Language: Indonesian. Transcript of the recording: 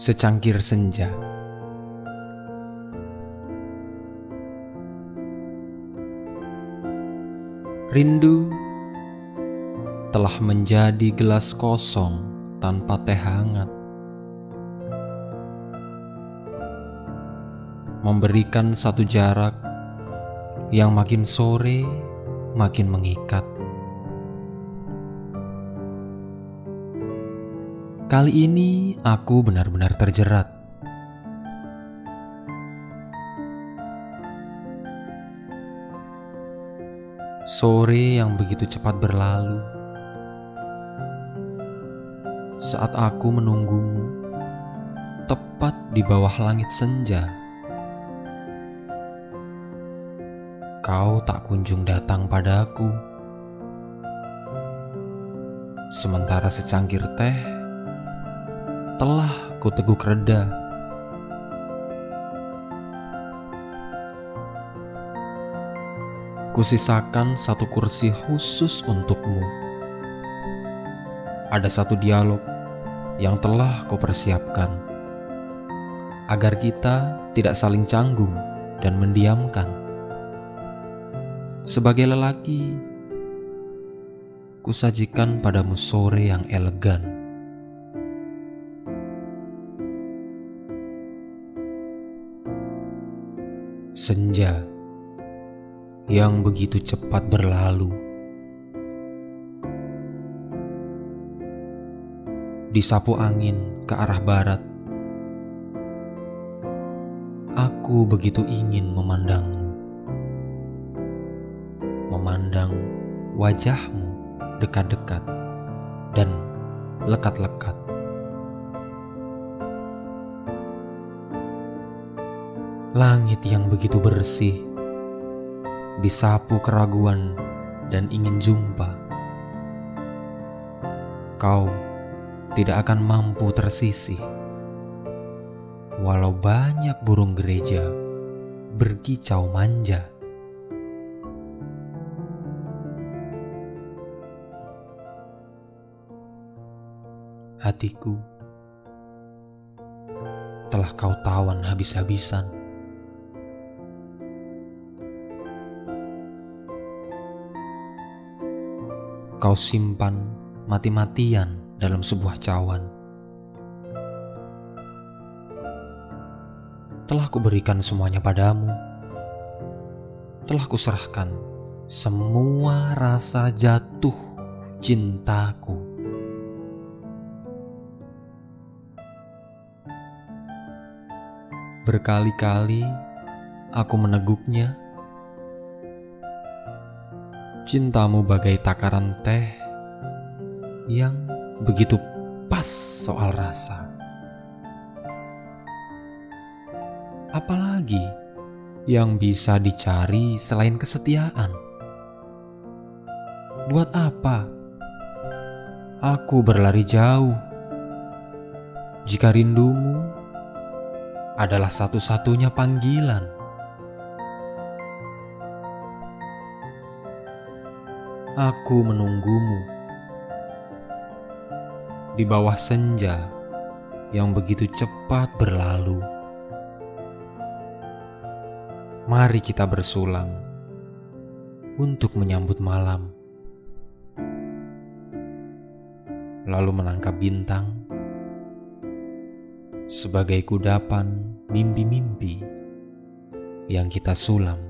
secangkir senja. Rindu telah menjadi gelas kosong tanpa teh hangat, memberikan satu jarak yang makin sore makin mengikat. Kali ini aku benar-benar terjerat. Sore yang begitu cepat berlalu. Saat aku menunggumu, tepat di bawah langit senja. Kau tak kunjung datang padaku. Sementara secangkir teh telah kuteguk reda. Kusisakan satu kursi khusus untukmu. Ada satu dialog yang telah kau persiapkan agar kita tidak saling canggung dan mendiamkan. Sebagai lelaki, kusajikan padamu sore yang elegan. Senja yang begitu cepat berlalu. Disapu angin ke arah barat, aku begitu ingin memandangmu, memandang wajahmu dekat-dekat dan lekat-lekat. Langit yang begitu bersih, disapu keraguan dan ingin jumpa. Kau tidak akan mampu tersisih, walau banyak burung gereja berkicau manja. Hatiku telah kau tawan habis-habisan. Kau simpan mati-matian dalam sebuah cawan. Telah kuberikan semuanya padamu. Telah kuserahkan semua rasa jatuh cintaku. Berkali-kali aku meneguknya Cintamu bagai takaran teh yang begitu pas soal rasa. Apalagi yang bisa dicari selain kesetiaan? Buat apa aku berlari jauh jika rindumu adalah satu-satunya panggilan? Aku menunggumu di bawah senja yang begitu cepat berlalu. Mari kita bersulang untuk menyambut malam, lalu menangkap bintang sebagai kudapan mimpi-mimpi yang kita sulam.